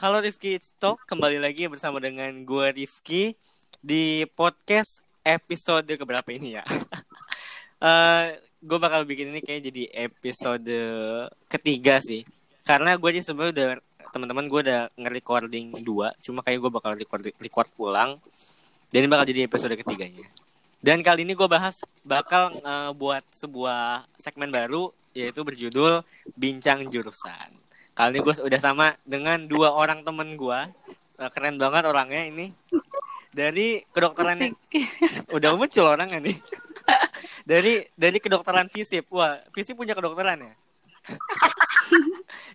Halo Rifki Talk, kembali lagi bersama dengan gue Rifki di podcast episode keberapa ini ya? uh, gue bakal bikin ini kayak jadi episode ketiga sih, karena gue aja sebenarnya udah teman-teman gue udah nge-recording dua, cuma kayak gue bakal record record pulang, dan ini bakal jadi episode ketiganya. Dan kali ini gue bahas bakal uh, buat sebuah segmen baru yaitu berjudul Bincang Jurusan. Kali ini gue udah sama dengan dua orang temen gue. Uh, keren banget orangnya ini. Dari kedokteran udah muncul orangnya nih. dari dari kedokteran FISIP. Wah, FISIP punya kedokteran ya?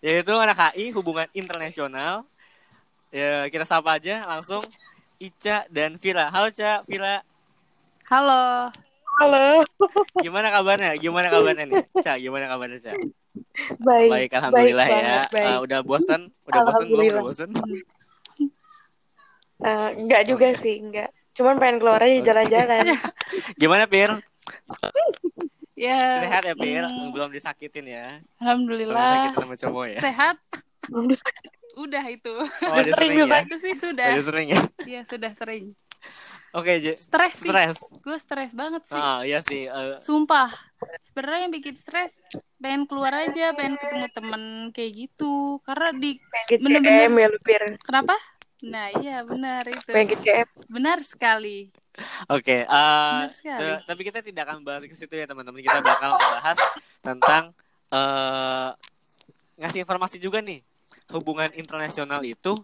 yaitu anak HI hubungan internasional. Ya, kita sapa aja langsung Ica dan Vira. Halo, Ca, Vira. Halo. Halo. Gimana kabarnya? Gimana kabarnya nih? Ca, gimana kabarnya, Ca? Baik. Baik, alhamdulillah baik ya. banget, baik. Uh, udah bosan? Udah bosan belum? Udah bosan? Uh, enggak juga sih, enggak. Cuman pengen keluar aja jalan-jalan. Gimana, Pir? Ya. Sehat ya, Pir? mm, Belum disakitin ya? Belum Alhamdulillah. disakitin sama cowok ya? Sehat. Belum disakit. Udah itu. Oh, Udah sering sering ya? Itu sih Oh, sudah. Udah sering ya? Iya, sudah sering. Oke, J. Stres sih. Stres. Gue stres banget sih. Ah, iya sih. eh, Sumpah. Sebenarnya yang bikin stres pengen keluar aja, pengen ketemu temen kayak gitu. Karena di Bener-bener. Ya kenapa? Nah, iya benar itu. Pengen ke CM. Benar sekali. Oke, eh, Benar sekali. te- tapi kita tidak akan bahas ke situ ya teman-teman. Kita bakal membahas tentang eh ngasih informasi juga nih. Hubungan internasional itu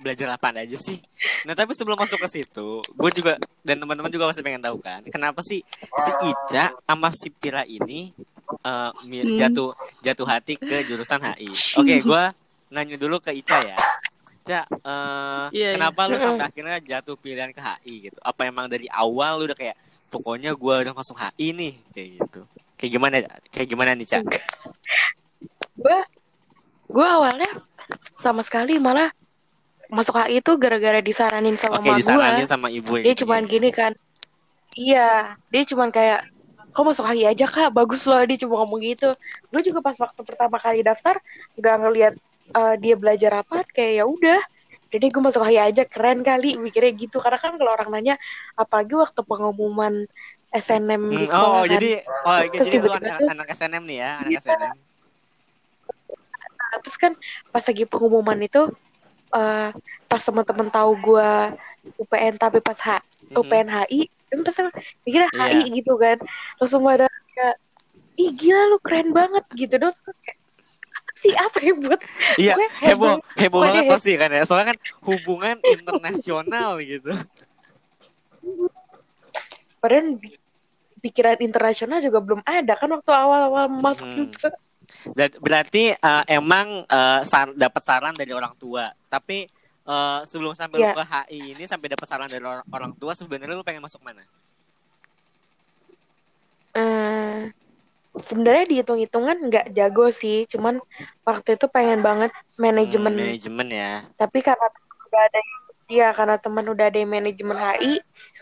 belajar apa aja sih? Nah, tapi sebelum masuk ke situ, gue juga dan teman-teman juga pasti pengen tahu kan, kenapa sih si Ica sama si Pira ini Hmm. jatuh jatuh hati ke jurusan HI. Oke, gue nanya dulu ke Ica ya. Ica, eh, Iya, iya. kenapa lu sampai akhirnya jatuh pilihan ke HI gitu? Apa emang dari awal lu udah kayak pokoknya gue udah masuk HI nih kayak gitu? Kayak gimana? Kayak gimana nih Ca? Gue gue awalnya sama sekali malah masuk HI itu gara-gara disaranin sama Oke mama disaranin gue. sama ibu. Dia gitu cuman ya? gini kan. Iya, dia cuman kayak kok masuk HI aja kak, bagus loh dia cuma ngomong gitu. Gue juga pas waktu pertama kali daftar nggak ngelihat eh, dia belajar apa, kayak ya udah. Jadi gue masuk HI aja keren kali mikirnya gitu karena kan kalau orang nanya apalagi waktu pengumuman SNM di Hmm, sekolah oh kan. jadi oh Terus jadi anak, tuh- anak SNM nih ya anak Iya. SNM. terus kan pas lagi pengumuman itu eh pas teman-teman tahu gue UPN tapi pas H Mhm. UPN HI kan pas mikirnya Iya. HI gitu kan langsung pada kayak ih gila lu keren banget gitu terus kayak apa sih apa yang buat Iya heboh heboh banget heboh. pasti kan ya soalnya kan hubungan internasional gitu. padahal pikiran internasional juga belum ada kan waktu awal-awal masuk Hmm. juga Berarti eh, emang eh, sar- dapat saran dari orang tua tapi eh, sebelum sampai lu Iya. ke HI ini sampai dapat saran dari orang, orang tua sebenarnya lu pengen masuk mana? Eh, sebenarnya dihitung-hitungan nggak jago sih cuman waktu itu pengen banget manajemen Hmm, manajemen ya. tapi karena udah ada ya karena teman udah ada manajemen HI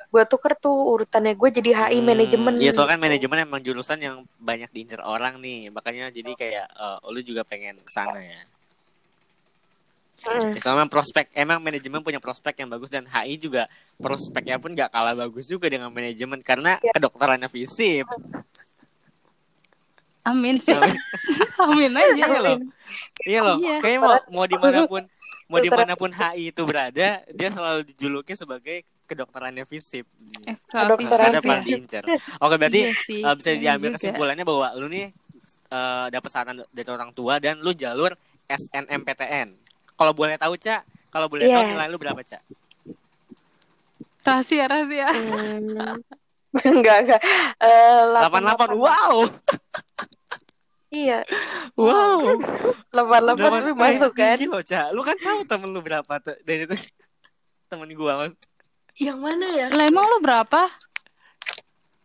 gue tuker tuh urutannya gue jadi HI Hmm, manajemen Iya soalnya kan manajemen emang jurusan yang banyak diincar orang nih makanya jadi kayak eh, lu juga pengen ke sana ya. Mm. Ya, soalnya prospek emang manajemen punya prospek yang bagus dan HI juga prospeknya pun gak kalah bagus juga dengan manajemen karena Iya. kedokterannya FISIP. Amin sih. Amin aja. Iya loh. Iya loh. Iya. Kayaknya mau mau di mana pun mau di mana pun HI itu berada, dia selalu dijuluki sebagai kedokterannya FISIP. FK Kedokteran paling diincar. Oke berarti Iya sih, eh, bisa diambil juga. kesimpulannya bahwa lu nih eh, dapat saran dari orang tua dan lu jalur SNMPTN. Kalau boleh tahu Cak, kalau boleh tahu Iya. nilai lu berapa Cak? Rahasia, rahasia. Hmm. enggak enggak Eh, 88. Wow. iya Wow. 88 tapi masuk kan Tinggi loh, Cak. Lu kan tahu temen lu berapa tuh. Dan itu temen gua. Yang mana ya Lah emang lu berapa?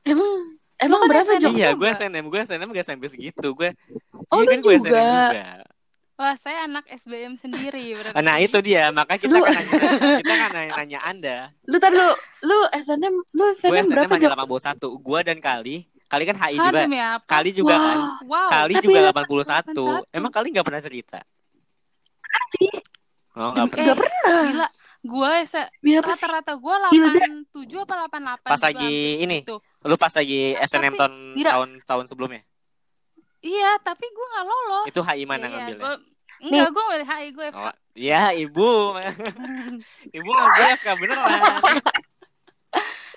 emang emang kan berapa SNM? Iya, juga. gue SNM, gue SNM gak sampai segitu. Gue Oh, iya kan gue SNM juga. juga. Wah, saya anak SBM sendiri berarti. Nah, itu dia. Makanya kita Lu- kan nanya, kita kan nanya, nanya Anda. lu tar lu lu SNM lu Gue SNM SNM berapa hanya Jok? 81. Gue dan Kali. Kali kan HI juga. Kan demi apa? Kali juga Wah. kan. Wow. Kali Tapi juga ya, 81. 81. Emang Kali gak pernah cerita. Oh, nggak Eh, pernah. Gak pernah. Gila, gue sih? rata-rata gue Hilda. 87 apa 88 Pas juga lagi ini. gitu. Lu pas lagi SNM Tapi- tahun tahun tahun sebelumnya. Iya, tapi gue gak lolos. Itu HI mana Iya, ngambilnya? gua- Enggak, gue milih HI gue FK. Oh, ya ibu. ibu ngambil FK beneran.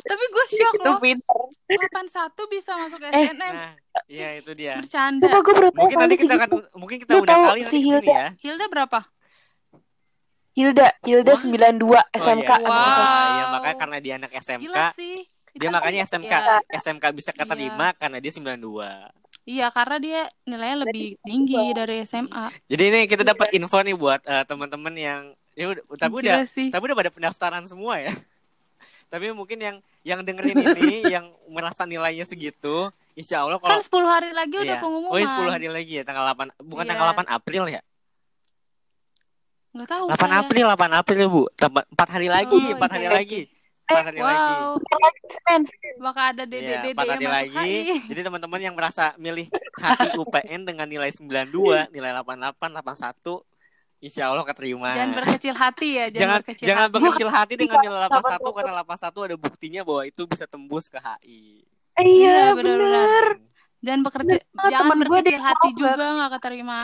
Tapi gue shock Itu loh, pinter. 81 bisa masuk SNM. Nah, iya itu dia. Bercanda. Gue Mungkin nanti kita akan mungkin kita tahu kali si nanti ke sini Hilda? ya. Hilda berapa? Hilda, Hilda Wah. 92 SMK. Oh, iya. Wow. Wah, iya makanya karena dia anak SMK, Gila sih. dia Kan makanya sih, SMK ya. SMK bisa keterima karena dia 92. Iya, karena dia nilainya lebih tinggi dari SMA. Jadi ini kita dapat info nih buat eh, teman-teman yang ya udah tapi udah sih. tapi udah pada pendaftaran semua ya. tapi mungkin yang yang dengerin ini yang merasa nilainya segitu, insya Allah Kan kalau 10 hari lagi udah Iya. pengumuman. Oh, iya 10 hari lagi ya, tanggal 8. Bukan Iya. tanggal 8 April ya? Nggak tahu 8 saya. April, 8 April, Bu. 4 hari lagi, Oh, 4 hari iya. lagi. 4 hari lagi. Wow, Semen. bakal ada dede Iya, dede 4 yang hari masuk lagi. HI. Jadi teman-teman yang merasa milih HI UPN dengan nilai 92, nilai 88, 81, insya Allah keterima. Jangan berkecil hati ya, jangan, jangan berkecil jangan hati. berkecil hati dengan nilai 81 81. karena 81 ada buktinya bahwa itu bisa tembus ke HI. Eh, Iya, Iya, bener. Jangan bekerja, Bener, jangan temen berkecil hati juga nggak keterima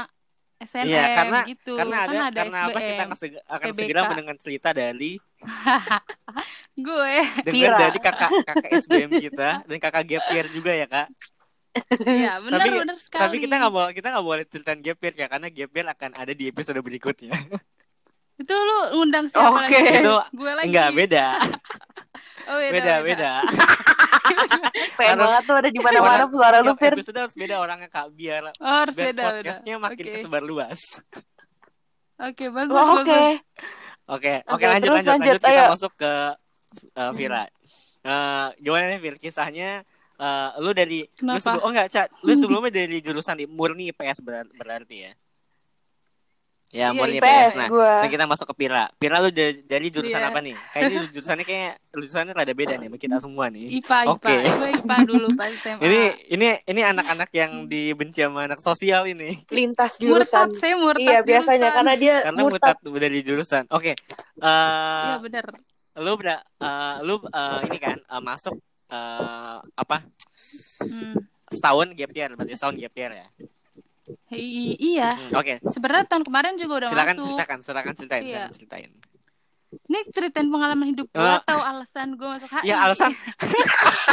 SNM Iya, karena gitu. karena ada, kan ada karena apa kita SBM. akan seg- akan PBK. segera mendengar cerita dari Gue, dengar dari kakak kakak SBM kita dan kakak gap year juga ya kak. ya benar Tapi- benar sekali. Tapi kita nggak boleh kita nggak boleh ceritain gap year ya karena gap year akan ada di episode berikutnya. itu lu ngundang siapa Oke. lagi? Itu Gue lagi. enggak beda, Oh, beda, beda, beda. Pengen Harus- banget tuh ada di mana-mana suara lu, Tiap Fir. episode harus beda orangnya kak biar Oh, harus biar beda, beda. podcastnya makin Oke. kesebar luas. Oke, bagus, Oh, Oke. bagus. Oke, oke Oke, lanjut lanjut lanjut, lanjut, kita ayo. masuk ke uh, Vira. Eh, gimana nih Vir kisahnya? Eh, lu dari lu Kenapa? sebelum, oh enggak, Ca, lu sebelumnya dari jurusan di murni IPS berar- berarti ya? Ya, Iya, murni IPS IPS. Nah, gua. sekarang kita masuk ke Pira. Pira lu dari, dari jurusan Iya. apa nih? Kayaknya jurusannya kayak jurusannya rada beda nih sama kita semua nih. IPA, IPA. Oke. Gue IPA dulu pas SMA. Ini ini ini anak-anak yang dibenci sama anak sosial ini. Lintas murtad, jurusan. saya murtad Iya, biasanya jurusan. karena dia Karena murtad. murtad dari jurusan. Oke. Iya, Eh benar. lu ber eh, lu eh, ini kan eh, masuk eh, apa Hmm. setahun gap year berarti setahun gap year ya I- iya. Hmm, oke Sebenarnya tahun kemarin juga udah silakan masuk. ceritakan silakan ceritain Iya. silakan ceritain Ini ceritain pengalaman hidup gue Eh. atau alasan gue masuk HI? ya alasan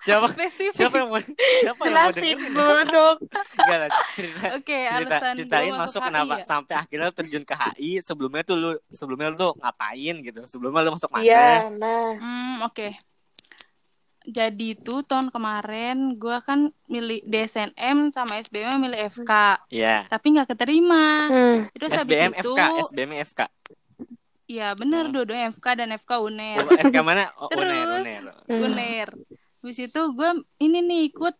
siapa spesifik. siapa yang mau siapa yang mau Jelasin dulu dong. Enggak lah cerita Oke, cerita alasan ceritain gue masuk HI kenapa ya. sampai akhirnya lu terjun ke HI sebelumnya tuh lu sebelumnya lu tuh ngapain gitu sebelumnya lu masuk mana Iya, nah. Hmm, oke. Jadi tuh tahun kemarin gue kan milih DSNM sama SBM milih FK, Iya tapi nggak keterima. Hmm. Terus habis SBM itu, FK SBM FK iya bener Hmm. dua-duanya FK dan FK UNER. Oh, SK mana oh, Terus, uner uner Hmm. UNER. Habis itu gue ini nih ikut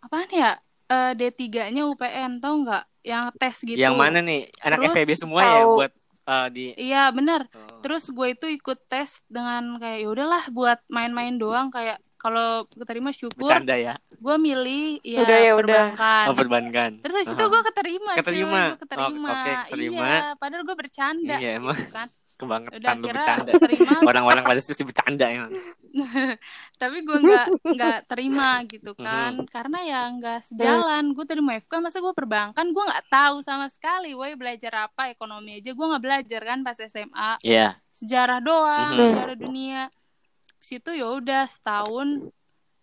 apaan ya? Eh, D3-nya UPN, tau nggak? Yang tes gitu. yang mana nih anak Terus FEB semua ya buat eh, di Iya, bener. Oh. Terus gue itu ikut tes dengan kayak ya udahlah buat main-main doang kayak kalau keterima syukur. bercanda ya Gue milih ya, Udah ya, udah. perbankan. oh perbankan Terus habis itu Aha. gue keterima, Keterima. cuy. Gue keterima. Oh, oke, keterima. Iya, padahal gue bercanda. Iya, emang. gitu kan. Udah kebangetan lu bercanda terima, orang-orang pada sisi bercanda emang tapi gue nggak nggak terima gitu kan. Karena ya nggak sejalan. Gue terima FK, masa gue perbankan, gue nggak tahu sama sekali. Woi belajar apa ekonomi aja, gue nggak belajar kan pas SMA. Iya sejarah doang, Mhm. sejarah dunia. Situ ya udah setahun.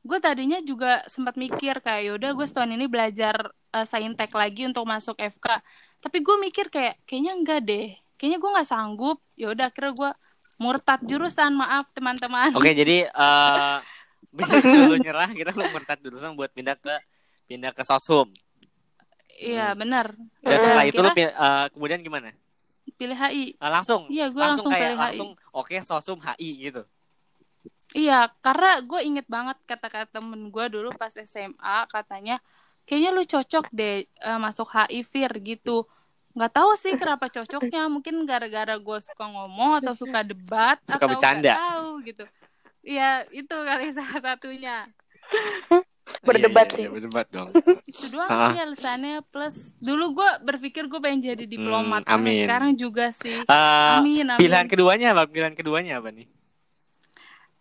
Gue tadinya juga sempat mikir kayak yaudah gue setahun ini belajar uh, saintek lagi untuk masuk FK. Tapi gue mikir kayak kayaknya enggak deh. Kayaknya gue nggak sanggup. Ya udah akhirnya gue murtad jurusan. Maaf teman-teman. oke jadi eh bisa lu nyerah kita lu murtad jurusan buat pindah ke pindah ke sosum Iya benar. dan Udah, setelah itu lu eh, kemudian gimana pilih HI. Eh, langsung Iya gue langsung, langsung, kayak pilih HI. langsung oke sosum HI gitu Iya, karena gue inget banget kata-kata temen gue dulu pas SMA katanya kayaknya lu cocok deh eh, masuk HI Fir gitu. Nggak tahu sih kenapa cocoknya, mungkin gara-gara gue suka ngomong atau suka debat Suka atau bercanda. nggak tahu gitu. Iya, itu kali salah satunya. Berdebat Iya, iya, sih. iya, berdebat dong. Itu doang Ah. sih alasannya. Plus dulu gue berpikir gue pengen jadi diplomat. Hmm, amin. Sekarang juga sih. Eh, Amin, amin. pilihan keduanya apa? Pilihan keduanya apa nih?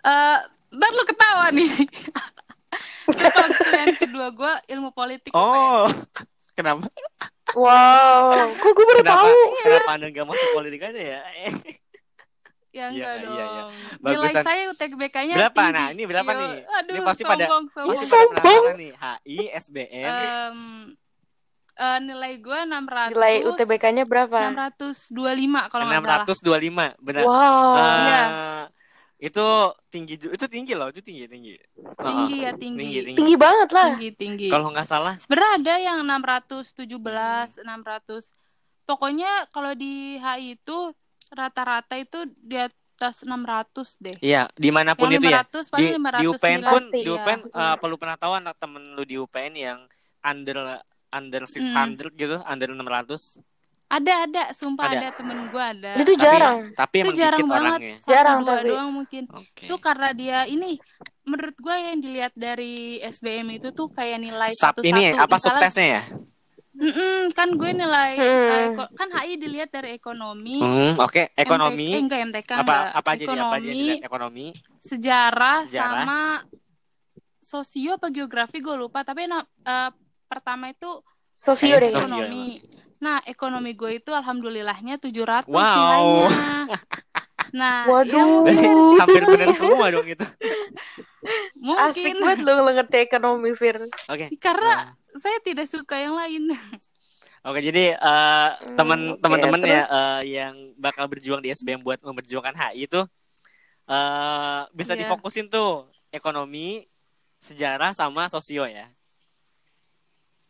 Eh, ntar lu ketawa nih. Pilihan kedua gue ilmu politik. UPN. Oh, kenapa? Wow, kok gue baru Kenapa? tahu. Kenapa anda nggak masuk politik aja ya? Ya Iya, enggak iya, dong. iya. Nilai Bagusan. saya UTBK-nya Berapa? tinggi. Nah, ini berapa Yo, nih? Aduh, Ini pasti pada- sombong, Pasti sombong. pada Sombong. nih. HI, SBM, Em, eh, nilai gue 600 Nilai UTBK-nya berapa? 625 kalau nggak salah. 625, benar. Wow. Eh, Iya. Itu tinggi itu tinggi loh, itu tinggi tinggi. Tinggi ya tinggi. Tinggi, tinggi. Tinggi banget lah. Tinggi, tinggi. Kalau nggak salah, Sebenarnya ada yang 617, 600. Pokoknya kalau di HI itu rata-rata itu di atas 600 deh. iya di mana pun yang itu ya. 500 Di, paling di 500 UPN pun, Pasti, di. UPN eh, apa lu pernah tahu anak temen lu di UPN yang under under 600 gitu, under 600. Ada ada, sumpah Ada. ada, temen gue ada. Itu Tapi- jarang. Tapi itu emang jarang dikit banget, orangnya. satu Jarang, dua tapi. doang mungkin. Oke. Itu karena dia ini menurut gue yang dilihat dari SBM itu tuh kayak nilai Sub satu-satu. ini ya, apa Misalnya, subtesnya ya? Mm-mm, kan gue nilai Hmm. eh, eko- kan HI dilihat dari ekonomi, Hmm, oke, MTK, eh, ekonomi. enggak MTK apa enggak. apa aja nih? Apa aja ekonomi, dilihat? ekonomi? sejarah, Sejarah. sama sosio apa geografi gue lupa tapi eh, pertama itu Sosio deh. Sosio. Nah, ekonomi gue itu alhamdulillahnya 700 Wow. nilainya. Nah, Waduh. ya Hampir benar semua dong itu. Asik mungkin banget lu lu ngerti ekonomi, Fir. Oke. karena Nah, saya tidak suka yang lain. Oke, jadi eh, teman oke, teman-teman ya terus? eh, yang bakal berjuang di SBM buat memperjuangkan HI itu eh bisa Iya. difokusin tuh ekonomi, sejarah sama sosio ya.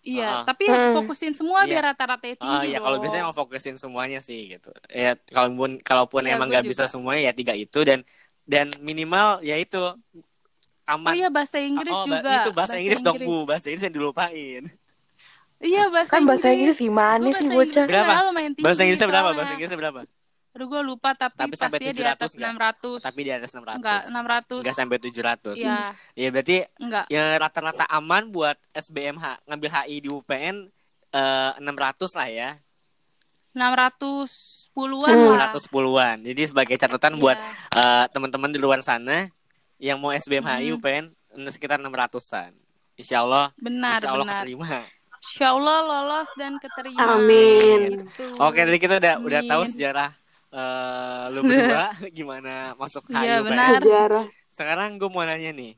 Iya, Ah. tapi Hmm. fokusin semua Iya. biar rata-ratanya Ah tinggi ya kalau biasanya mau fokusin semuanya sih gitu. Ya kalaupun kalaupun Iya, emang nggak bisa semuanya ya tiga itu dan dan minimal ya itu Oh aman. iya bahasa Inggris Oh, juga. Itu bahasa, Inggris dong, Bu. Bahasa Inggris yang dilupain. Iya bahasa Kan bahasa Inggris gimana sih bahasa bocah? Berapa? Bahasa Inggrisnya berapa? Bahasa Inggrisnya berapa? Aduh gue lupa tapi, Tapi sampai pastinya di 700 atas nggak? 600. Tapi di atas 600. Enggak, 600. Nggak sampai 700. Iya, Ya berarti enggak. ya rata-rata aman buat SBMH ngambil HI di UPN eh, 600 lah ya. 610-an Hmm. lah. 610-an. Jadi sebagai catatan Iya. buat eh, teman-teman di luar sana yang mau SBM HI Hmm. UPN sekitar 600-an. Insya Allah, Benar, insya Allah benar. keterima. Insya Allah lolos dan keterima. Amin. Gitu. Oke, tadi kita udah udah tahu sejarah eh, lu berdua gimana masuk HI Iya, UPN. benar. Sejarah. Sekarang gue mau nanya nih.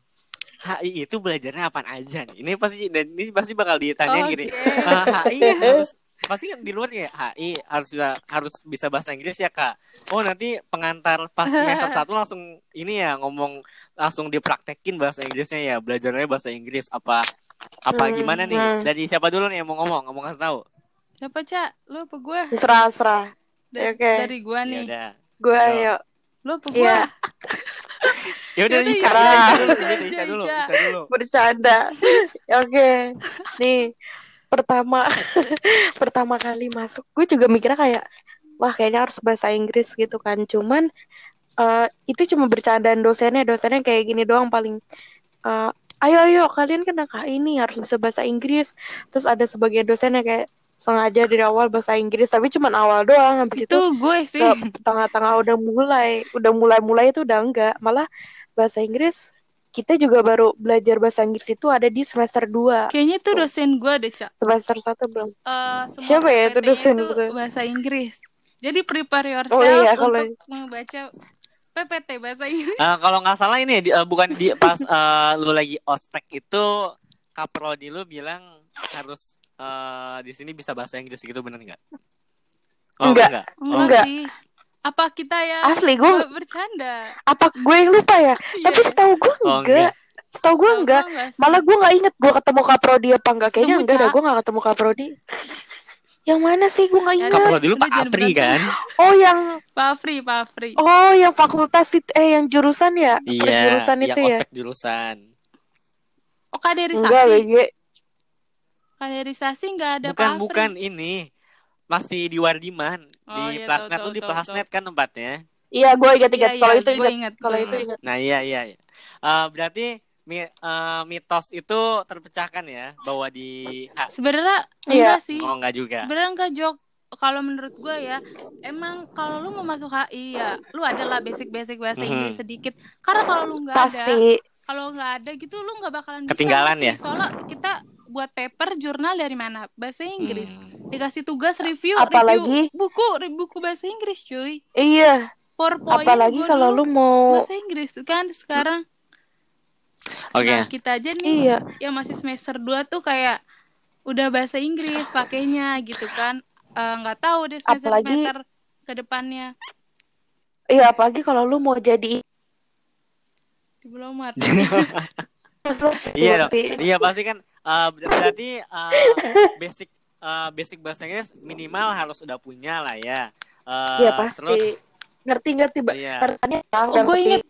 HI itu belajarnya apa aja nih? Ini pasti dan ini pasti bakal ditanyain Oke. gini. "Ah, HI harus pasti kan di luar ya HI harus bisa harus bisa bahasa Inggris ya kak. Oh nanti pengantar pas semester satu langsung ini ya ngomong langsung dipraktekin bahasa Inggrisnya ya belajarnya bahasa Inggris apa apa Hmm, gimana nih? hmm. Dari siapa dulu nih yang mau ngomong ngomong kasih tahu? Siapa, Cak? Lu apa gue? Serah, serah. Da- Oke. Dari gua Ya nih. udah. Gue Yo. ayo. Lu apa gua? Iya. Ya udah Yaudah, Ica, Ica. Ica dulu, Ica. Bercanda. Oke. Nih, pertama pertama kali masuk, gue juga mikirnya kayak wah kayaknya harus bahasa Inggris gitu kan. Cuman eh, itu cuma bercandaan dosennya, dosennya kayak gini doang paling eh, ayo ayo kalian anak ini harus bisa bahasa Inggris. Terus ada sebagian dosennya kayak sengaja dari awal bahasa Inggris, tapi cuman awal doang. Habis itu Itu gue sih. tengah-tengah udah mulai, udah mulai-mulai itu udah enggak. Malah bahasa Inggris kita juga baru belajar bahasa Inggris itu ada di semester 2. Kayaknya itu dosen gue deh, Cak. Semester 1 belum. Eh, semua Siapa ya itu dosen itu itu? bahasa Inggris. Jadi prepare yourself Oh iya, kalau- untuk membaca PPT bahasa Inggris. Eh, kalau nggak salah ini di- eh, bukan di pas eh, lu lagi ospek itu kaprodi lu bilang harus eh, di sini bisa bahasa Inggris gitu bener nggak? Oh, Enggak. Oh, Enggak, Enggak. sih. Apa kita ya Asli gue ber- bercanda? apa gue yang lupa ya? Tapi Iya. setahu gue Oh, enggak. Setahu gue enggak. Malah gue nggak inget gue ketemu Kaprodi apa enggak. Kayaknya Ketemu, enggak dah gue nggak ketemu Kaprodi. Yang mana sih gue nggak Ada. ingat. Kaprodi lu Pak Apri kan? Oh yang Pak Afri, Pak Afri. oh yang fakultas itu eh yang jurusan ya? Iya, Perjurusan yang itu ya? ospek jurusan. Oh, kaderisasi. Enggak, BG. Kaderisasi enggak ada bukan Pak bukan ini masih di Wardiman Oh, di iya, Plasnet tahu, lu di tahu, Plasnet kan tempatnya. Iya, gue ingat-ingat. Iya, Kalau iya, itu gue ingat. ingat, Kalau itu ingat. Nah iya iya. iya. Eh, berarti mi- eh, mitos itu terpecahkan ya bahwa di Sebenarnya Iya. enggak sih. oh enggak juga. Sebenarnya enggak jok. Kalau menurut gue ya, emang kalau lu mau masuk HI ya, lu adalah basic-basic bahasa Mhm. Inggris sedikit. Karena kalau lu nggak ada, kalau nggak ada gitu, lu nggak bakalan Ketinggalan bisa. ya? Soalnya kita buat paper jurnal dari mana? Bahasa Inggris. Hmm. Dikasih tugas review, Apalagi- review buku, buku bahasa Inggris, cuy. Iya. PowerPoint Apalagi kalau lu mau bahasa Inggris kan sekarang. Oke. Nah, kita aja nih Iya. yang masih semester 2 tuh kayak udah bahasa Inggris pakainya gitu kan. Eh, nggak tahu deh semester Apalagi- semester ke depannya Iya, apalagi kalau lu mau jadi diplomat. Iya. Iya pasti kan eh, ber- berarti eh, basic eh, basic bahasa Inggris minimal harus udah punya lah ya. Iya pasti. Terus ngerti ngerti Mbak. iya, Oh, gue inget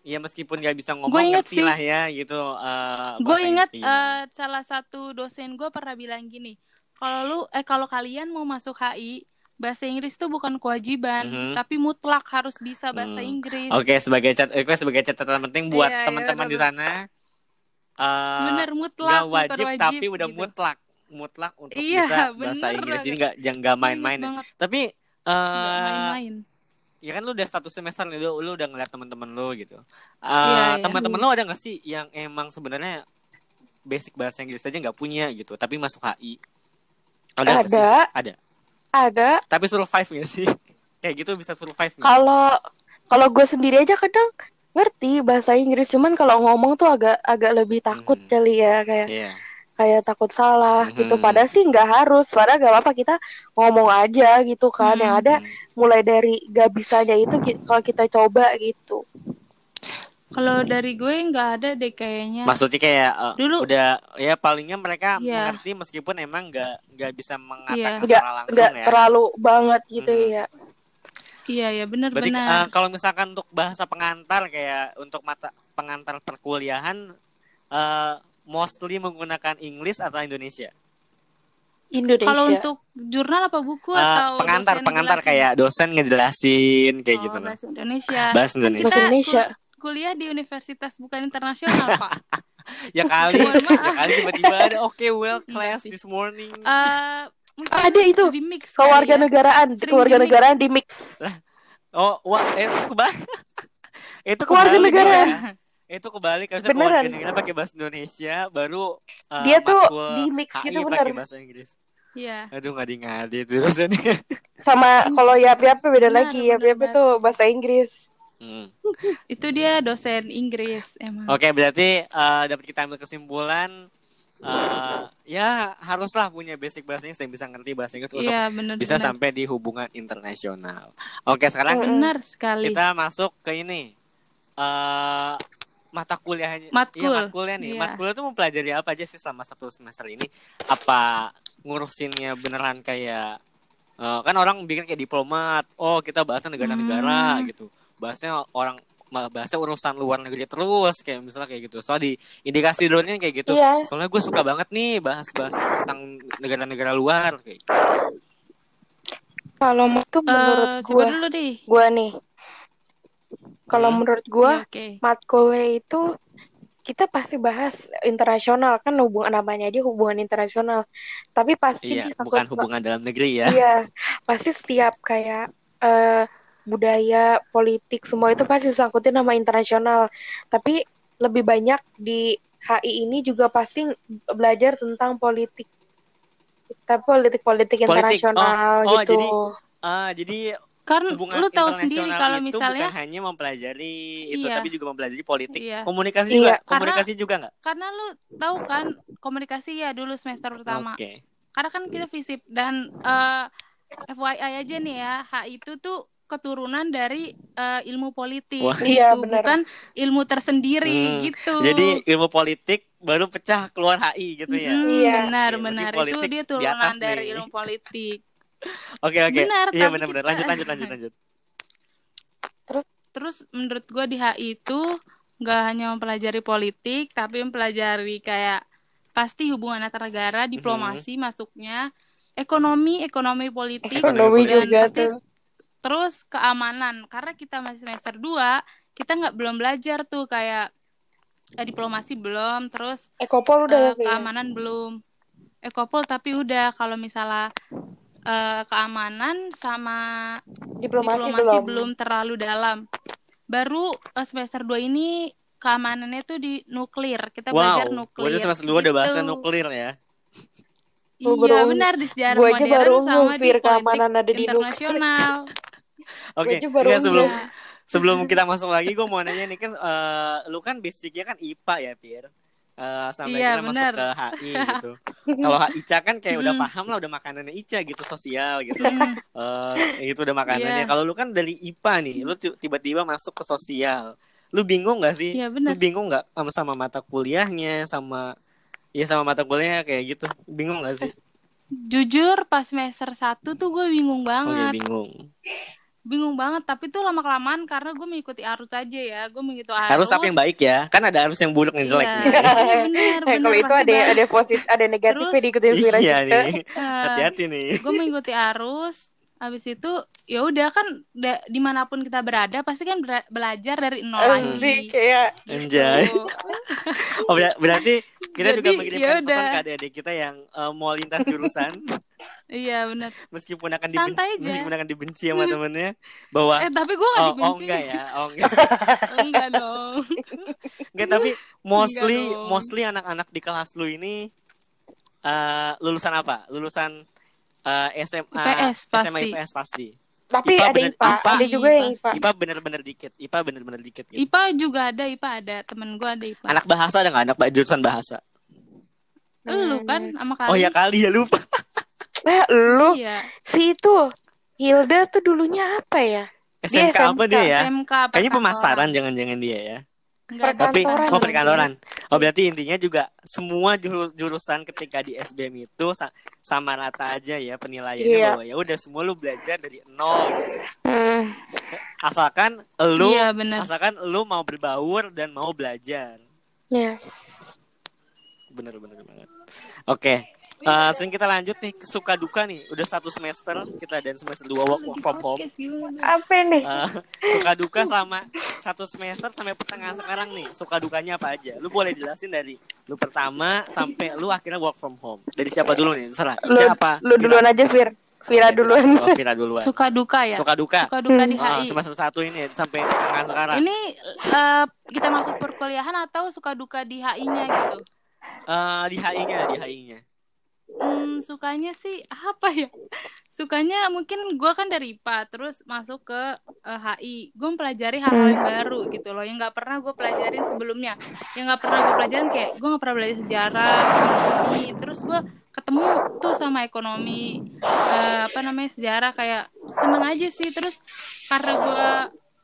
iya meskipun nggak bisa ngomong Gue inget ngerti sih. lah ya gitu. eh, gue Inggris kayak eh, salah satu dosen gue pernah bilang gini, kalau lu eh kalau kalian mau masuk HI, bahasa Inggris tuh bukan kewajiban, Mhm. tapi mutlak harus bisa bahasa Hmm. Inggris. Oke sebagai cat, eh, sebagai catatan penting buat Iya, iya, teman-teman di benar. sana. Eh, Bener mutlak, nggak bukan wajib, tapi udah gitu. mutlak mutlak untuk Iya, bisa bahasa Inggris. Jadi nggak jangan nggak main-main. Banget, Tapi eh main-main. ya kan lu udah satu semester nih lu, lu udah ngeliat teman-teman lu gitu. Eh Iya, iya. teman-teman lu ada nggak sih yang emang sebenarnya basic bahasa Inggris aja nggak punya gitu, tapi masuk HI? Ada sih? Ada, Ada. ada. Tapi survive nggak sih? Kayak gitu bisa survive? Kalau kalau gue sendiri aja kadang ngerti bahasa Inggris, cuman kalau ngomong tuh agak agak lebih takut Mhm. kali ya kayak Iya. kayak takut salah gitu. Mhm. Padahal sih nggak harus, padahal gak apa-apa kita ngomong aja gitu kan. Hmm. Yang ada Hmm. mulai dari gak bisanya itu kalau kita coba gitu. Kalau dari gue nggak ada deh kayaknya. Maksudnya kayak eh, Dulu- udah ya palingnya mereka Iya. mengerti meskipun emang nggak nggak bisa mengatakan. Nggak secara langsung nggak ya. terlalu banget gitu Mhm. ya. Iya ya benar-benar. eh, kalau misalkan untuk bahasa pengantar kayak untuk mata pengantar perkuliahan eh, mostly menggunakan English atau Indonesia? Indonesia. Kalau untuk jurnal apa buku Eh, atau pengantar dosen pengantar ngejelasin? kayak dosen ngejelasin kayak Oh, gitu bahasa Indonesia. Bahasa Indonesia. Bahasa Kita Indonesia. kul- kuliah di universitas bukan internasional, Pak. Ya kali, ya kali tiba-tiba ada oke well Enggak class this morning. Eh, mungkin Ada itu di mix kali ya. kewarganegaraan, Sering kewarganegaraan di mix. Oh, wah, eh, kebalik. itu Keluarga kebalik negara. ya. Itu kebalik harusnya Beneran. keluarga negara pakai bahasa Indonesia, baru eh, Dia tuh di mix HI gitu, pakai bener. bahasa Inggris. Iya. Aduh ngadi-ngadi itu rasanya. Sama kalau yap yap beda Benar, lagi. Yap yap benar itu bahasa Inggris. Hmm. Itu dia dosen Inggris emang. Oke, berarti eh, dapat kita ambil kesimpulan eh, ya haruslah punya basic bahasa Inggris dan bisa ngerti bahasa Inggris untuk Iya, benar bisa benar. sampai di hubungan internasional. Oke, sekarang. Benar sekali. kita masuk ke ini eh mata kuliahnya Matkul. Iya, matkulnya nih Iya. matkul itu mempelajari apa aja sih selama satu semester ini apa ngurusinnya beneran kayak eh, kan orang bikin kayak diplomat oh kita bahasa negara-negara Hmm. gitu bahasanya orang ma- bahasa urusan luar negeri terus kayak misalnya kayak gitu soal di indikasi dulunya kayak gitu Iya. soalnya gue suka banget nih bahas-bahas tentang negara-negara luar kayak gitu. Kalau itu menurut Eh, gua, dulu deh. gua nih. Kalau Hmm. menurut gua Iya, Oke. matkulnya itu kita pasti bahas internasional kan hubungan namanya aja hubungan internasional. Tapi pasti iya bukan hubungan dalam negeri ya Iya, pasti setiap kayak eh, budaya, politik semua itu pasti disangkutin nama internasional. Tapi lebih banyak di HI ini juga pasti belajar tentang politik. Tapi politik-politik Politik. internasional Oh, oh, gitu. jadi Ah, jadi Kan lu tahu sendiri kalau itu misalnya bukan hanya mempelajari itu Iya. tapi juga mempelajari politik Iya. komunikasi Iya, juga karena- komunikasi juga nggak karena lu tahu kan komunikasi ya dulu semester pertama. oke Karena kan kita fisip dan eh, FYI aja nih ya, HI itu tuh keturunan dari eh, ilmu politik Wah. gitu, Iya, benar. bukan ilmu tersendiri Hmm, gitu. jadi ilmu politik baru pecah keluar HI gitu ya Mm, Iya. benar Oke, benar itu dia di turunan atas dari nih. ilmu politik. oke oke Benar, iya tapi benar-benar kita- lanjut lanjut lanjut lanjut Terus menurut gue di HI itu nggak hanya mempelajari politik, tapi mempelajari kayak pasti hubungan antar negara, diplomasi masuknya, ekonomi, ekonomi politik, Ekonomi dan juga pasti tuh. Terus keamanan. Karena kita masih semester 2, kita nggak belum belajar tuh kayak eh, diplomasi belum, terus Ekopol udah eh, tapi ya. keamanan belum. Ekopol tapi udah kalau misalnya eh, keamanan sama Diplomasi, diplomasi belum. belum terlalu dalam. Baru eh, semester 2 ini keamanannya tuh di nuklir. Kita belajar Wow, nuklir. berarti semester dua udah bahasa gitu. nuklir ya. Iya benar di sejarah gua aja modern baru sama di politik keamanan ada di nuklir. internasional. Oke, enggak, sebelum Iya. sebelum kita masuk lagi gue mau nanya nih kan eh, lu kan basicnya kan IPA ya Pir Eh, sampai Iya, kita masuk benar. ke HI gitu kalau Ica kan kayak udah Hmm. paham lah udah makanannya Ica gitu sosial gitu Eh itu udah makanannya Iya. kalau lu kan dari IPA nih lu ti- tiba-tiba masuk ke sosial lu bingung gak sih Iya lu benar. bingung nggak sama sama mata kuliahnya sama ya sama mata kuliahnya kayak gitu bingung gak sih Jujur pas semester 1 tuh gue bingung oke banget. bingung Bingung banget, tapi tuh lama kelamaan karena gue mengikuti arus aja ya. Gue mengikuti arus. harus apa yang baik ya kan ada harus yang buruk yang jelek Iya, iya Eh, benar. kalau itu ada ada positif, ada negatifnya Terus- diikutin Vira iya juga. nih Eh, hati-hati nih gue mengikuti arus habis itu ya udah kan da- di mana pun kita berada pasti kan belajar dari nol lagi kayak Anjay. Gitu. Oh ber- berarti kita juga Jadi, mengirimkan pesan yaudah. ke adik-adik kita yang eh, mau lintas jurusan iya benar meskipun akan dibenci, Santai aja. meskipun akan dibenci sama temennya bahwa eh tapi gue gak oh, dibenci oh enggak ya oh enggak enggak dong enggak tapi mostly Enggak dong. mostly anak-anak di kelas lu ini eh, lulusan apa lulusan eh, SMA IPS SMA pasti. IPS pasti tapi IPA ada bener- IPA, IPA. ada juga yang IPA. IPA bener-bener dikit IPA bener-bener dikit gitu. IPA juga ada IPA ada temen gue ada IPA anak bahasa ada nggak anak jurusan bahasa lu kan sama kali oh ya kali ya lupa Eh, lu iya si itu Hilda tuh dulunya apa ya? Dia SMK apa dia ya SMK Kayaknya pemasaran jangan-jangan dia ya. Enggak. Tapi Perkantoran oh perkantoran. Oh berarti intinya juga semua juru- jurusan ketika di SBM itu sa- sama rata aja ya penilaiannya Iya. bahwa ya udah semua lu belajar dari nol. Hmm, Asalkan lu iya asalkan lu mau berbaur dan mau belajar. yes. Bener bener banget. Oke. Eh, sering kita lanjut nih ke suka duka nih. Udah satu semester kita dan semester dua work from home. Apa nih? Eh, suka duka sama satu semester sampai pertengahan sekarang nih. Suka dukanya apa aja? Lu boleh jelasin dari lu pertama sampai lu akhirnya work from home. Dari siapa dulu nih? Serah Lu, Ica apa lu duluan aja Fir. Vira Oke, duluan. oh, Vira duluan. Suka duka ya? Suka duka. Suka duka di Ah, HI semester satu ini sampai pertengahan sekarang. Ini eh, kita masuk perkuliahan atau suka duka di HI-nya gitu? Eh, di HI-nya di HI-nya Hmm, sukanya sih apa ya? Sukanya mungkin gue kan dari IPA terus masuk ke eh, HI. Gue mempelajari hal-hal yang baru gitu loh, yang nggak pernah gue pelajarin sebelumnya. Yang nggak pernah gue pelajarin kayak gue nggak pernah belajar sejarah, ekonomi. Terus gue ketemu tuh sama ekonomi, eh, apa namanya sejarah kayak seneng aja sih. Terus karena gue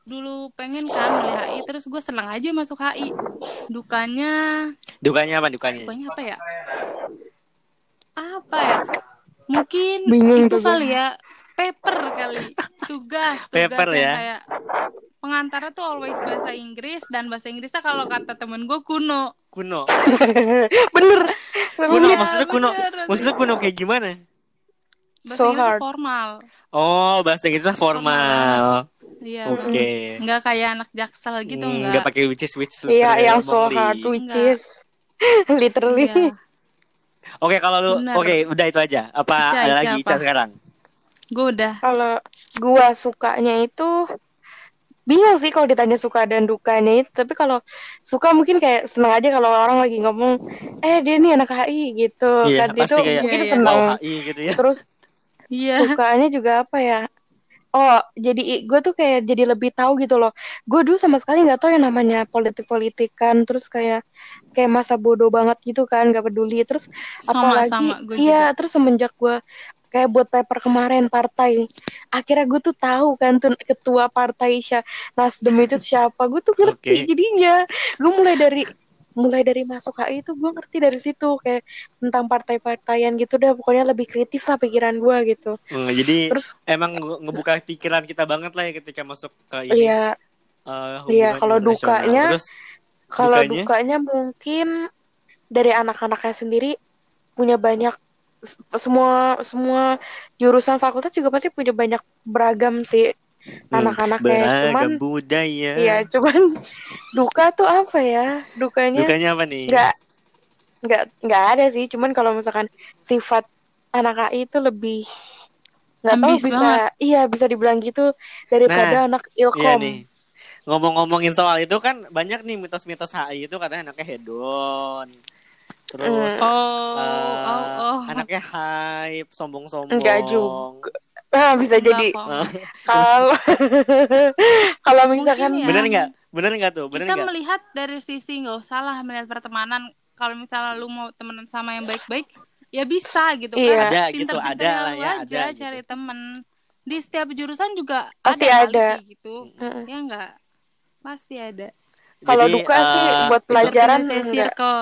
dulu pengen kan milih HI, terus gue seneng aja masuk HI. Dukanya dukanya apa dukanya Pokoknya apa ya? Apa ya? Mungkin Bingung itu tuh gue. kali ya. Paper kali. Tugas, tugas Paper ya. kayak pengantarnya tuh always bahasa Inggris dan bahasa Inggrisnya kalau kata temen gue kuno. kuno Bener. kuno Iya, maksudnya kuno bener. maksudnya kuno kayak gimana Bahasa So Inggrisnya hard. formal. oh bahasa Inggrisnya formal Iya. oke Nggak kayak anak jaksel gitu Hmm, enggak. nggak pakai which is which Iya, literally yang so hard which Enggak. is literally. Iya. Oke kalau lu Bener. oke udah itu aja. Apa Ica, ada Ica lagi apa? Ica sekarang? Gue udah. Kalau gua sukanya itu bingung sih kalau ditanya suka dan dukanya itu. Tapi kalau suka mungkin kayak seneng aja kalau orang lagi ngomong, eh dia nih anak HI gitu. Iya, kan pasti itu kayak mungkin Iya, iya. seneng. Wow HI gitu ya. Terus Iya. sukanya juga apa ya? Oh, jadi gue tuh kayak jadi lebih tahu gitu loh. Gue dulu sama sekali nggak tahu yang namanya politik-politikan. Terus kayak kayak masa bodoh banget gitu kan, nggak peduli. Terus Sama-sama apalagi gue iya, terus semenjak gue kayak buat paper kemarin partai, akhirnya gue tuh tahu kan tuh ketua partai Nasdem itu siapa. Gue tuh ngerti Oke. jadinya. Gue mulai dari mulai dari masuk HI itu gue ngerti dari situ kayak tentang partai-partaian gitu dah pokoknya lebih kritis lah pikiran gue gitu Hmm, jadi terus emang nge- ngebuka pikiran kita banget lah ya ketika masuk ke ini. Iya, eh, Iya, kalau dukanya, Terus kalau Dukanya? dukanya mungkin dari anak-anaknya sendiri punya banyak semua semua jurusan fakultas juga pasti punya banyak beragam sih anak-anaknya beragam cuman budaya. Iya, cuman duka tuh apa ya? Dukanya Dukanya apa nih? nggak nggak nggak ada sih. Cuman kalau misalkan sifat anak AI itu lebih nggak tahu bisa banget. iya bisa dibilang gitu daripada anak Iya Ilkom. nih. Ngomong-ngomongin soal itu kan banyak nih mitos-mitos HI itu katanya anaknya hedon. Terus Hmm. Oh, eh, oh, oh. anaknya hype, sombong-sombong. Enggak juga. Ah, bisa Enggak jadi kok. kalau kalau misalkan Mungkin ya. Bener nggak? Bener nggak tuh? Bener kita nggak? melihat dari sisi nggak usah lah melihat pertemanan kalau misalnya lu mau temenan sama yang baik-baik ya bisa gitu Iya. kan Ada gitu, Pinter-pinter ada lah lu ya, aja ada gitu. cari temen di setiap jurusan juga Pasti ada, ada. kayak gitu Mm-mm. ya enggak pasti ada kalau duka sih eh, buat pelajaran Circle enggak. circle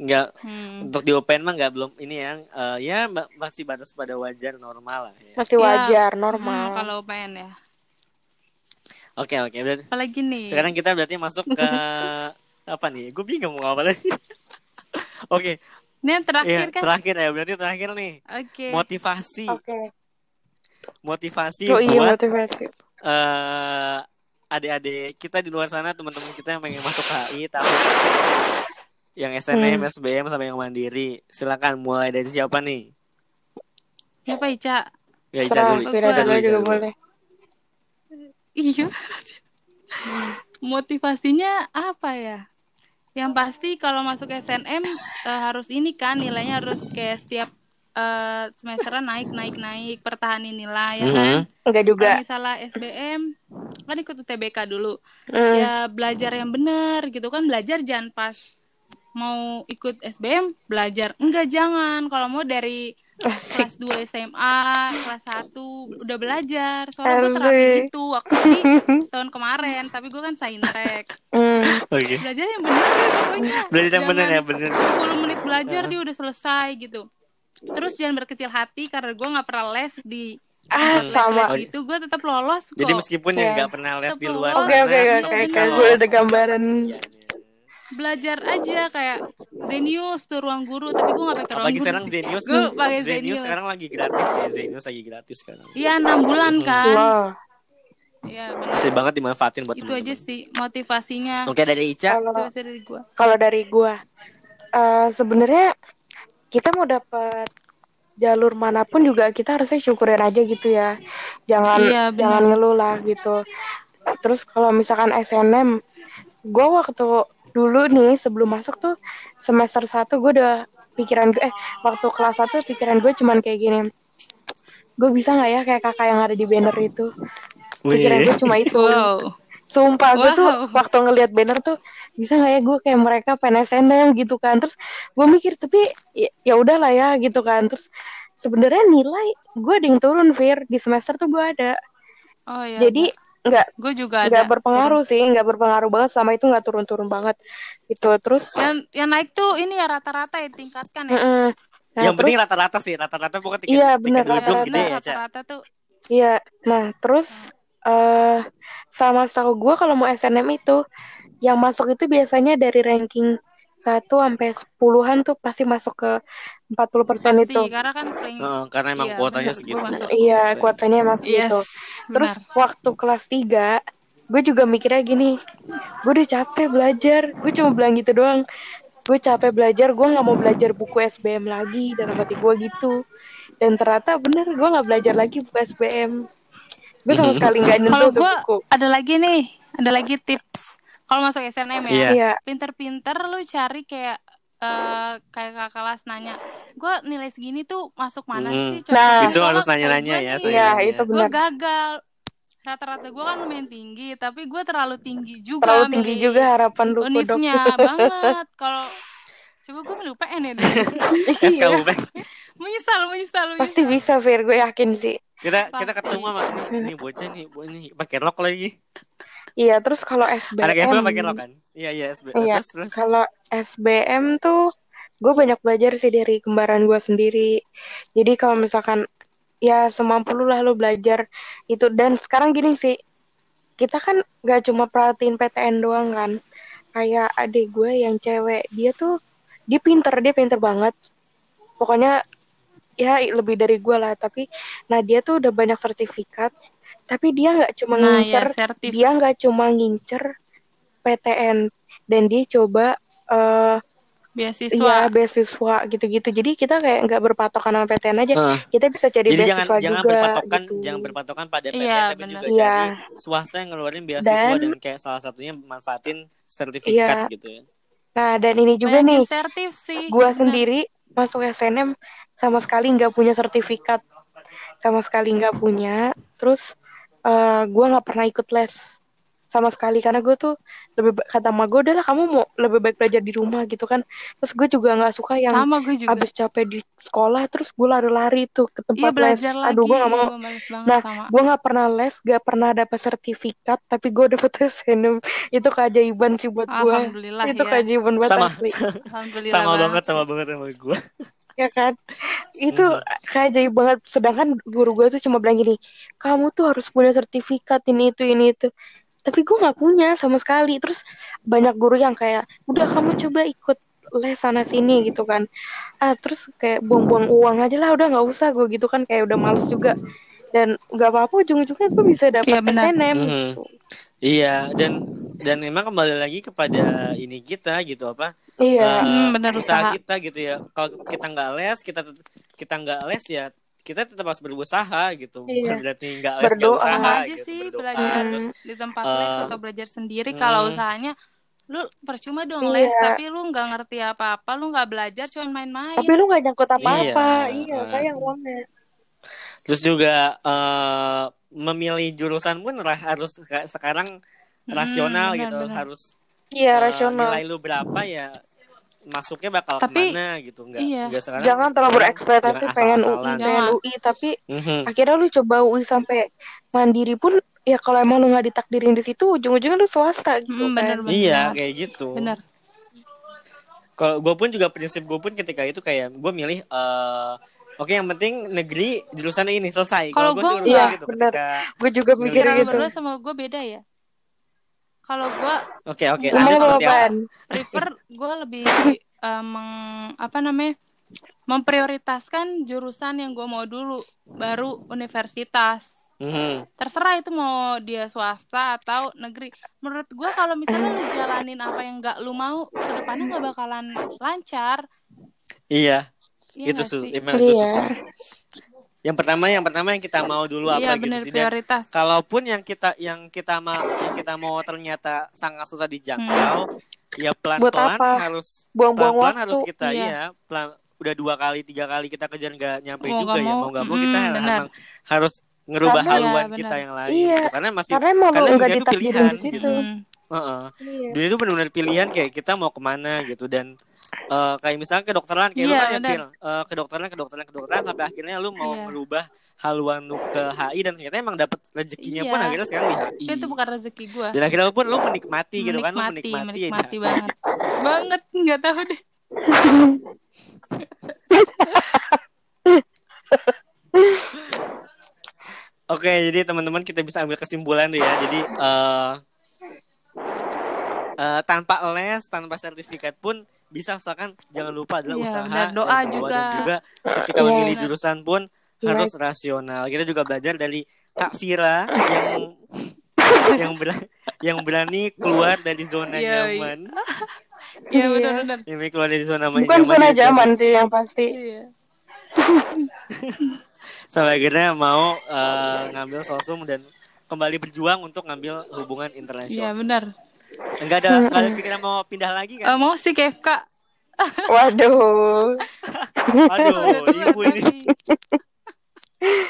nggak hmm. untuk di open mah nggak belum ini yang eh, ya ma- masih batas pada wajar normal lah ya. masih Ya, wajar Hmm, normal. kalau pengen ya Oke oke berarti apalagi nih sekarang kita berarti masuk ke apa nih? Gue bingung mau apa lagi. Oke, ini yang terakhir ya, kan terakhir ya berarti terakhir nih oke motivasi Oke. motivasi Oh iya buat motivasi. eh adik-adik kita di luar sana teman-teman kita yang pengen masuk HI tapi yang SNM, Hmm. SBM sama yang mandiri silakan mulai dari siapa nih? siapa Ica Ya Ica dulu. Ica dulu Ica juga dulu. boleh. Iya. Motivasinya apa ya? Yang pasti kalau masuk SNM eh, harus ini kan nilainya harus kayak setiap eh, semesteran naik naik naik pertahanin nilai ya kan. Mhm. Enggak juga. Kalau misalnya SBM kan ikut UTBK dulu. Hmm. Ya belajar yang benar gitu kan belajar jangan pas mau ikut SBM belajar. Enggak jangan. Kalau mau dari Asik. kelas 2 SMA, kelas 1 udah belajar. Soalnya gue Asik. terapin itu waktu di tahun kemarin, tapi gue kan saintek. Hmm. Oke. Belajar yang bener deh pokoknya. Belajar yang Jangan ya, bener. 10 menit belajar dia udah selesai gitu. Terus jangan berkecil hati karena gue nggak pernah les di Ah, les sama. les itu gue tetap lolos kok. Jadi meskipun yang Iya. nggak pernah les di Tetep luar. Oke oke oke tetap. Gue ada gambaran. Belajar aja kayak Zenius tuh ruang guru, tapi gue nggak pakai ruang Apalagi guru. sekarang. Zenius Gue pakai Zenius Zenius. sekarang lagi gratis ya Zenius lagi gratis sekarang Iya enam bulan kan. Loh. Iya benar. bisa banget dimanfaatin buat Itu aja teman-teman sih motivasinya. oke dari Ica Kalau Itu aja dari gue. kalau dari gua eh, sebenarnya kita mau dapat jalur mana pun juga kita harusnya syukurin aja gitu ya jangan Iya, jangan ngeluh lah gitu terus kalau misalkan SNM gua waktu dulu nih sebelum masuk tuh semester 1 gue udah pikiran gue eh waktu kelas 1 pikiran gue cuman kayak gini. Gue bisa nggak ya kayak kakak yang ada di banner itu? Pikiran gue cuma itu. Wow. Sumpah gue tuh Wow. waktu ngelihat banner tuh bisa nggak ya gue kayak mereka pengen SNM gitu kan? Terus gue mikir tapi ya, ya udahlah ya gitu kan. Terus sebenarnya nilai gue ada yang turun Fir. Di semester tuh gue ada. Oh iya. jadi nggak gue juga ada. nggak berpengaruh sih nggak berpengaruh banget sama itu nggak turun-turun banget gitu terus Yang yang naik tuh ini ya rata-rata ya tingkatkan ya. mm-mm. Nah, yang penting terus- rata-rata sih rata-rata bukan tiket Iya, bener, rata-rata. gede ya rata-rata tuh Iya, nah terus eh sama setahu gue kalau mau SNM itu yang masuk itu biasanya dari ranking 1 sampai 10-an tuh pasti masuk ke 40% pasti itu. karena kan paling Heeh, karena emang Iya, kuotanya bener, segitu masuk. Iya, Persen. kuotanya masuk yes. gitu. Terus waktu kelas 3 gue juga mikirnya gini, gue udah capek belajar, gue cuma bilang gitu doang. Gue capek belajar, gue nggak mau belajar buku SBM lagi dalam hati gue gitu. Dan ternyata bener, gue nggak belajar lagi buku SBM. Gue sama sekali nggak Kalau nyentuh tuh gue buku. ada lagi nih, ada lagi tips. Kalau masuk SNM ya, Iya. Iya, pinter-pinter lu cari kayak eh kayak kakak kelas nanya, gue nilai segini tuh masuk mana Hmm. sih? Cocok Nah. itu sekolah?" harus nanya-nanya ya Iya, itu gue gagal. Rata-rata gue kan lumayan tinggi, tapi gue terlalu tinggi juga. terlalu tinggi milih juga harapan lu kodok. Unifnya banget. Kalau coba gue milih UPN ya deh. FK Iya, menyesal, menyesal, menyesal. pasti bisa Fir, gue yakin sih. kita kita Pasti. ketemu sama nih, nih bocah nih bocah nih pakai rok lagi Iya, terus kalau SBM. anak FK pakai rok kan iya iya SB Iya, terus terus Kalau SBM tuh gue banyak belajar sih dari kembaran gue sendiri. Jadi kalau misalkan ya semampu lu lah lu belajar itu dan sekarang gini sih kita kan gak cuma perhatiin PTN doang kan. Kayak adik gue yang cewek dia tuh dia pinter dia pinter banget. Pokoknya ya lebih dari gue lah tapi nah dia tuh udah banyak sertifikat tapi dia nggak cuma Nah, ngincer ya sertif. dia nggak cuma ngincer PTN dan dia coba eh Beasiswa. Iya beasiswa gitu-gitu. Jadi kita kayak nggak berpatokan sama PTN aja. Heeh. Kita bisa cari Jadi jangan beasiswa jangan juga berpatokan gitu. jangan berpatokan pada PTN Iya, tapi benar. juga Iya. cari swasta yang ngeluarin beasiswa Dan- dan, kayak salah satunya manfaatin sertifikat Iya. gitu ya. Nah dan ini juga Banyak nih, sertif sih. gua bener. sendiri masuk SNM sama sekali nggak punya sertifikat, sama sekali nggak punya. Terus eh gua nggak pernah ikut les sama sekali karena gue tuh lebih kata sama gue udahlah kamu mau lebih baik belajar di rumah gitu kan. Terus gue juga nggak suka yang Sama gue juga. abis capek di sekolah terus gue lari-lari tuh ke Iya tempat les. belajar lagi. Aduh gue nggak mau. Gue males banget Nah, sama. gue nggak pernah les, gak pernah dapat sertifikat, tapi gue dapet SNM. Itu keajaiban sih buat gue. Alhamdulillah Itu ya. keajaiban banget Sama asli. Alhamdulillah sama banget. banget sama banget sama gue. Ya kan? Itu Mhm. keajaiban banget. Sedangkan guru gue tuh cuma bilang gini, kamu tuh harus punya sertifikat ini itu ini itu. Tapi gue nggak punya sama sekali. Terus banyak guru yang kayak, udah kamu coba ikut les sana sini gitu kan. Ah terus kayak buang-buang uang aja lah, udah nggak usah gue gitu kan kayak udah males juga. Dan nggak apa-apa ujung-ujungnya gue bisa dapat Iya, benar. SNM Mhm. gitu. Iya dan dan memang kembali lagi kepada ini kita gitu apa Iya. eh, Hmm, benar, usaha usaha. kita gitu ya. Kalau kita nggak les kita kita nggak les ya kita tetap harus berusaha gitu. Iya. Bukan berarti nggak les nggak Berdoa. usaha Sama aja gitu. sih Berdoa, belajar terus di tempat eh, les atau belajar sendiri. Kalau mm. usahanya lu percuma dong Iya. les tapi lu nggak ngerti apa-apa, lu nggak belajar cuma main-main. Tapi lu gak nyangkut apa-apa. Iya. Iya, sayang banget. Terus juga eh, memilih jurusan pun harus sekarang Mm, rasional benar, gitu. benar. Harus Iya, eh, rasional. nilai lu berapa ya masuknya bakal Tapi, ke mana gitu enggak iya. enggak sekarang Jangan terlalu berekspektasi pengen UI, pengen. UI, tapi Mhm. akhirnya lu coba UI sampai mandiri pun ya kalau emang lu nggak ditakdirin di situ ujung-ujungnya lu swasta gitu Mm, bener, kan. bener. Iya kayak gitu. Bener. Kalau gue pun juga prinsip gue pun ketika itu kayak gue milih eh oke yang penting negeri jurusan ini selesai. Kalau gue sih gua urusan Iya, gitu benar. ketika Gue juga mikir gitu. berdua sama gue beda ya. Kalau gue oke oke Anda seperti apa? prefer gue lebih eh, meng- apa namanya memprioritaskan jurusan yang gue mau dulu baru universitas Mhm. terserah itu mau dia swasta atau negeri menurut gue kalau misalnya lu jalanin apa yang nggak lu mau ke depannya nggak bakalan lancar Iya Iya itu su sih? emang itu Iya. susah. Yang pertama yang pertama yang kita mau dulu apa iya gitu bener sih dan prioritas kalaupun yang kita yang kita mau yang kita mau ternyata sangat susah dijangkau ya pelan Buat pelan apa? harus Buang-buang pelan pelan waktu. harus kita Iya. iya pelan udah dua kali tiga kali kita kejar nggak nyampe Mau juga nggak ya mau, mau nggak mau kita mm-mm, benar. emang harus ngerubah Karena- haluan Iya, kita yang lain Iya, gitu. karena masih Karena emang karena dunia itu pilihan di situ. gitu. Mm. Heeh. Iya. Dunia itu benar-benar pilihan kayak kita mau ke mana gitu dan eh, kayak misalnya kedokteran kayak lu Iya, kan ya eh, kedokteran kedokteran kedokteran sampai akhirnya lu mau Iya. merubah haluan lu ke HI dan ternyata emang dapat rezekinya pun Iya. akhirnya sekarang di HI. itu bukan rezeki gue Dan akhirnya pun lu menikmati gitu kan, lu menikmati menikmati, ya menikmati banget banget nggak tahu deh Oke, jadi teman-teman kita bisa ambil kesimpulan tuh ya. Jadi eh eh, tanpa les, tanpa sertifikat pun bisa misalkan jangan lupa adalah Iya, usaha dan Doa dan juga. juga ketika Iya. memilih jurusan pun Iya. harus rasional. Kita juga belajar dari Kak Vira yang yang ber- yang berani keluar dari zona Iya, nyaman. iya Iya. benar-benar Yang berani keluar dari zona Bukan nyaman. zona dia- zaman sih yang pasti. iya sampai akhirnya mau eh, ngambil sosum dan kembali berjuang untuk ngambil hubungan iya internasional. benar Enggak ada enggak ada pikiran mau pindah lagi kan? mau sih ke FK Waduh. Aduh, Udah tua ibu ini.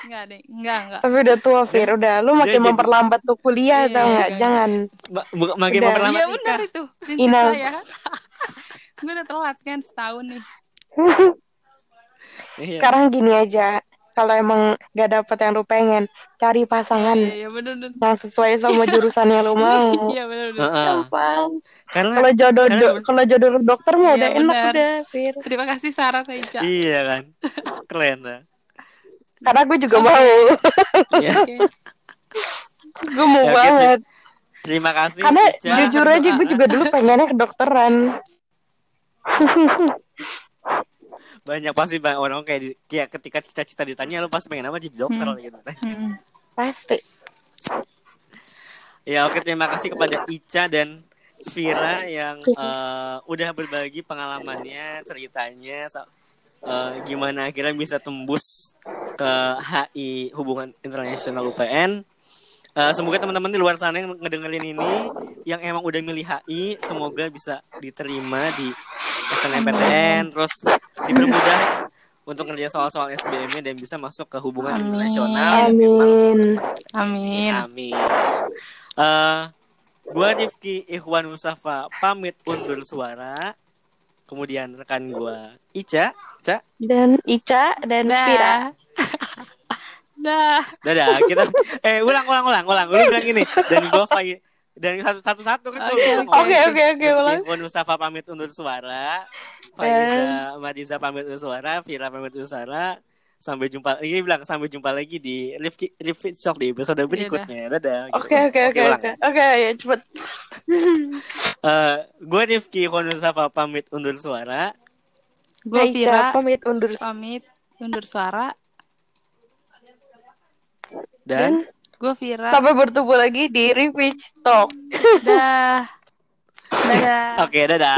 Enggak deh, enggak, enggak. Tapi udah tua, Fir. Udah, lu makin jadi- memperlambat tuh kuliah, Iya, tau nggak? iya. Jangan. Ma- bu- makin Udah. memperlambat Iya benar itu. Enough. saya. Gue udah telat kan setahun nih. Iya. Sekarang gini aja. Kalau emang gak dapet yang lu pengen, cari pasangan Iya, iya benar benar. yang sesuai sama jurusan yang lu mau. Iya. Gampang. Karena Kalau jodoh karena kalau jodoh lu dokter mah Iya, udah enak benar. udah, Fir. Terima kasih Sarah Teja. iya kan. Keren lah. Karena gue juga mau. Iya. Gue mau Ya, banget. Terima kasih. Karena Ica. jujur aja gue juga dulu pengennya kedokteran. banyak pasti banyak orang kayak, di, kayak ketika cita-cita ditanya lu pasti pengen apa jadi dokter Hmm. gitu. Hmm. Pasti. Ya oke terima kasih kepada Ica dan Vira yang eh, udah berbagi pengalamannya, ceritanya so- eh, gimana akhirnya bisa tembus ke HI Hubungan Internasional UPN. Eh, semoga teman-teman di luar sana yang ngedengerin ini yang emang udah milih HI semoga bisa diterima di SNMPTN terus dipermudah untuk ngerjain soal-soal SBM-nya dan bisa masuk ke hubungan Amin. internasional Amin. Amin. Amin. Eh, gua Rifki Ikhwan Musafa pamit undur suara. Kemudian rekan gua Ica, Ica, Dan Ica dan Vira. Dah. Dah. dadah. Kita eh ulang ulang ulang ulang. Lu bilang gini dan gua Fai dan satu satu satu kan gua Oke. Oke oke oke ulang. Musafa pamit undur suara. Faiza Madiza pamit undur suara, Vira pamit undur suara. Sampai jumpa. Ini bilang sampai jumpa lagi di Rifki Rifki Shock di episode berikutnya. Dadah. Oke oke oke ulang. oke. Oke ya cepet. Eh, gue Rifki Konusafa pamit undur suara. Gue Vira pamit undur. pamit undur suara. Dan Gue Vira. Sampai bertemu lagi di Revenge Talk. Dah. Dadah. oke dadah.